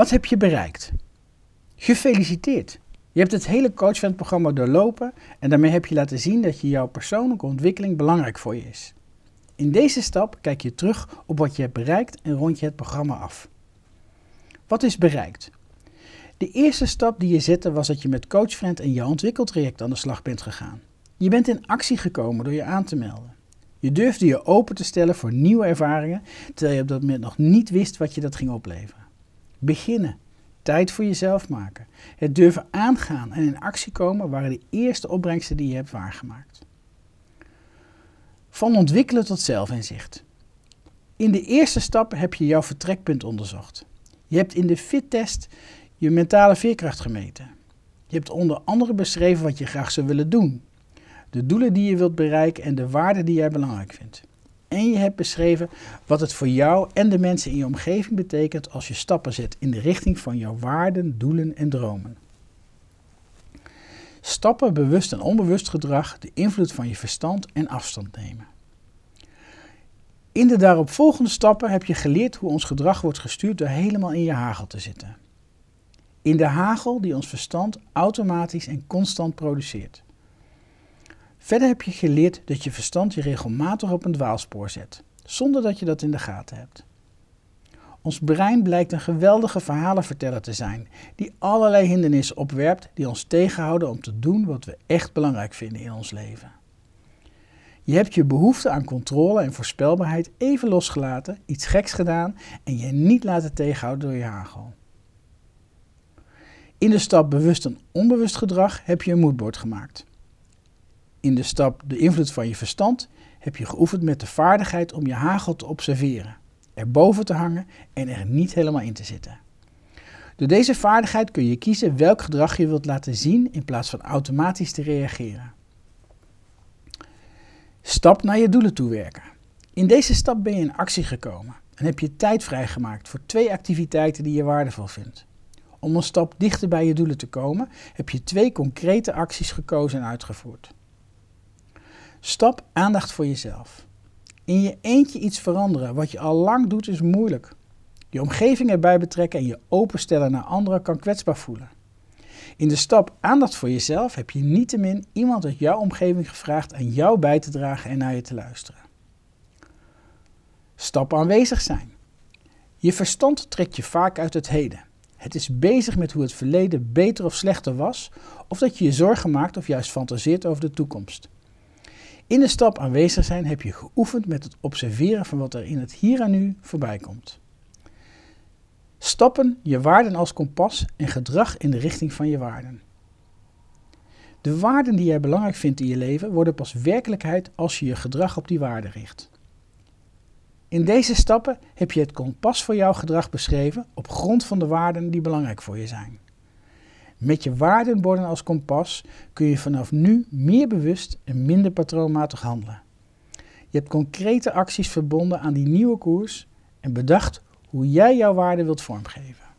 Wat heb je bereikt? Gefeliciteerd! Je hebt het hele coachvent doorlopen en daarmee heb je laten zien dat je jouw persoonlijke ontwikkeling belangrijk voor je is. In deze stap kijk je terug op wat je hebt bereikt en rond je het programma af. Wat is bereikt? De eerste stap die je zette was dat je met CoachFriend en jouw ontwikkeltraject aan de slag bent gegaan. Je bent in actie gekomen door je aan te melden. Je durfde je open te stellen voor nieuwe ervaringen, terwijl je op dat moment nog niet wist wat je dat ging opleveren. Beginnen. Tijd voor jezelf maken. Het durven aangaan en in actie komen waren de eerste opbrengsten die je hebt waargemaakt. Van ontwikkelen tot zelfinzicht. In de eerste stap heb je jouw vertrekpunt onderzocht. Je hebt in de fittest je mentale veerkracht gemeten. Je hebt onder andere beschreven wat je graag zou willen doen, de doelen die je wilt bereiken en de waarden die jij belangrijk vindt. En je hebt beschreven wat het voor jou en de mensen in je omgeving betekent als je stappen zet in de richting van jouw waarden, doelen en dromen. Stappen, bewust en onbewust gedrag, de invloed van je verstand en afstand nemen. In de daaropvolgende stappen heb je geleerd hoe ons gedrag wordt gestuurd door helemaal in je hagel te zitten. In de hagel die ons verstand automatisch en constant produceert. Verder heb je geleerd dat je verstand je regelmatig op een dwaalspoor zet, zonder dat je dat in de gaten hebt. Ons brein blijkt een geweldige verhalenverteller te zijn, die allerlei hindernissen opwerpt die ons tegenhouden om te doen wat we echt belangrijk vinden in ons leven. Je hebt je behoefte aan controle en voorspelbaarheid even losgelaten, iets geks gedaan en je niet laten tegenhouden door je hagel. In de stap bewust en onbewust gedrag heb je een moodboard gemaakt. In de stap de invloed van je verstand heb je geoefend met de vaardigheid om je hagel te observeren, erboven te hangen en er niet helemaal in te zitten. Door deze vaardigheid kun je kiezen welk gedrag je wilt laten zien in plaats van automatisch te reageren. Stap naar je doelen toewerken. In deze stap ben je in actie gekomen en heb je tijd vrijgemaakt voor twee activiteiten die je waardevol vindt. Om een stap dichter bij je doelen te komen, heb je twee concrete acties gekozen en uitgevoerd. Stap aandacht voor jezelf. In je eentje iets veranderen wat je al lang doet is moeilijk. Je omgeving erbij betrekken en je openstellen naar anderen kan kwetsbaar voelen. In de stap aandacht voor jezelf heb je niettemin iemand uit jouw omgeving gevraagd aan jou bij te dragen en naar je te luisteren. Stap aanwezig zijn. Je verstand trekt je vaak uit het heden. Het is bezig met hoe het verleden beter of slechter was, of dat je je zorgen maakt of juist fantaseert over de toekomst. In de stap aanwezig zijn heb je geoefend met het observeren van wat er in het hier en nu voorbij komt. Stappen je waarden als kompas en gedrag in de richting van je waarden. De waarden die jij belangrijk vindt in je leven worden pas werkelijkheid als je je gedrag op die waarden richt. In deze stappen heb je het kompas voor jouw gedrag beschreven op grond van de waarden die belangrijk voor je zijn. Met je waardenborden als kompas kun je vanaf nu meer bewust en minder patroonmatig handelen. Je hebt concrete acties verbonden aan die nieuwe koers en bedacht hoe jij jouw waarde wilt vormgeven.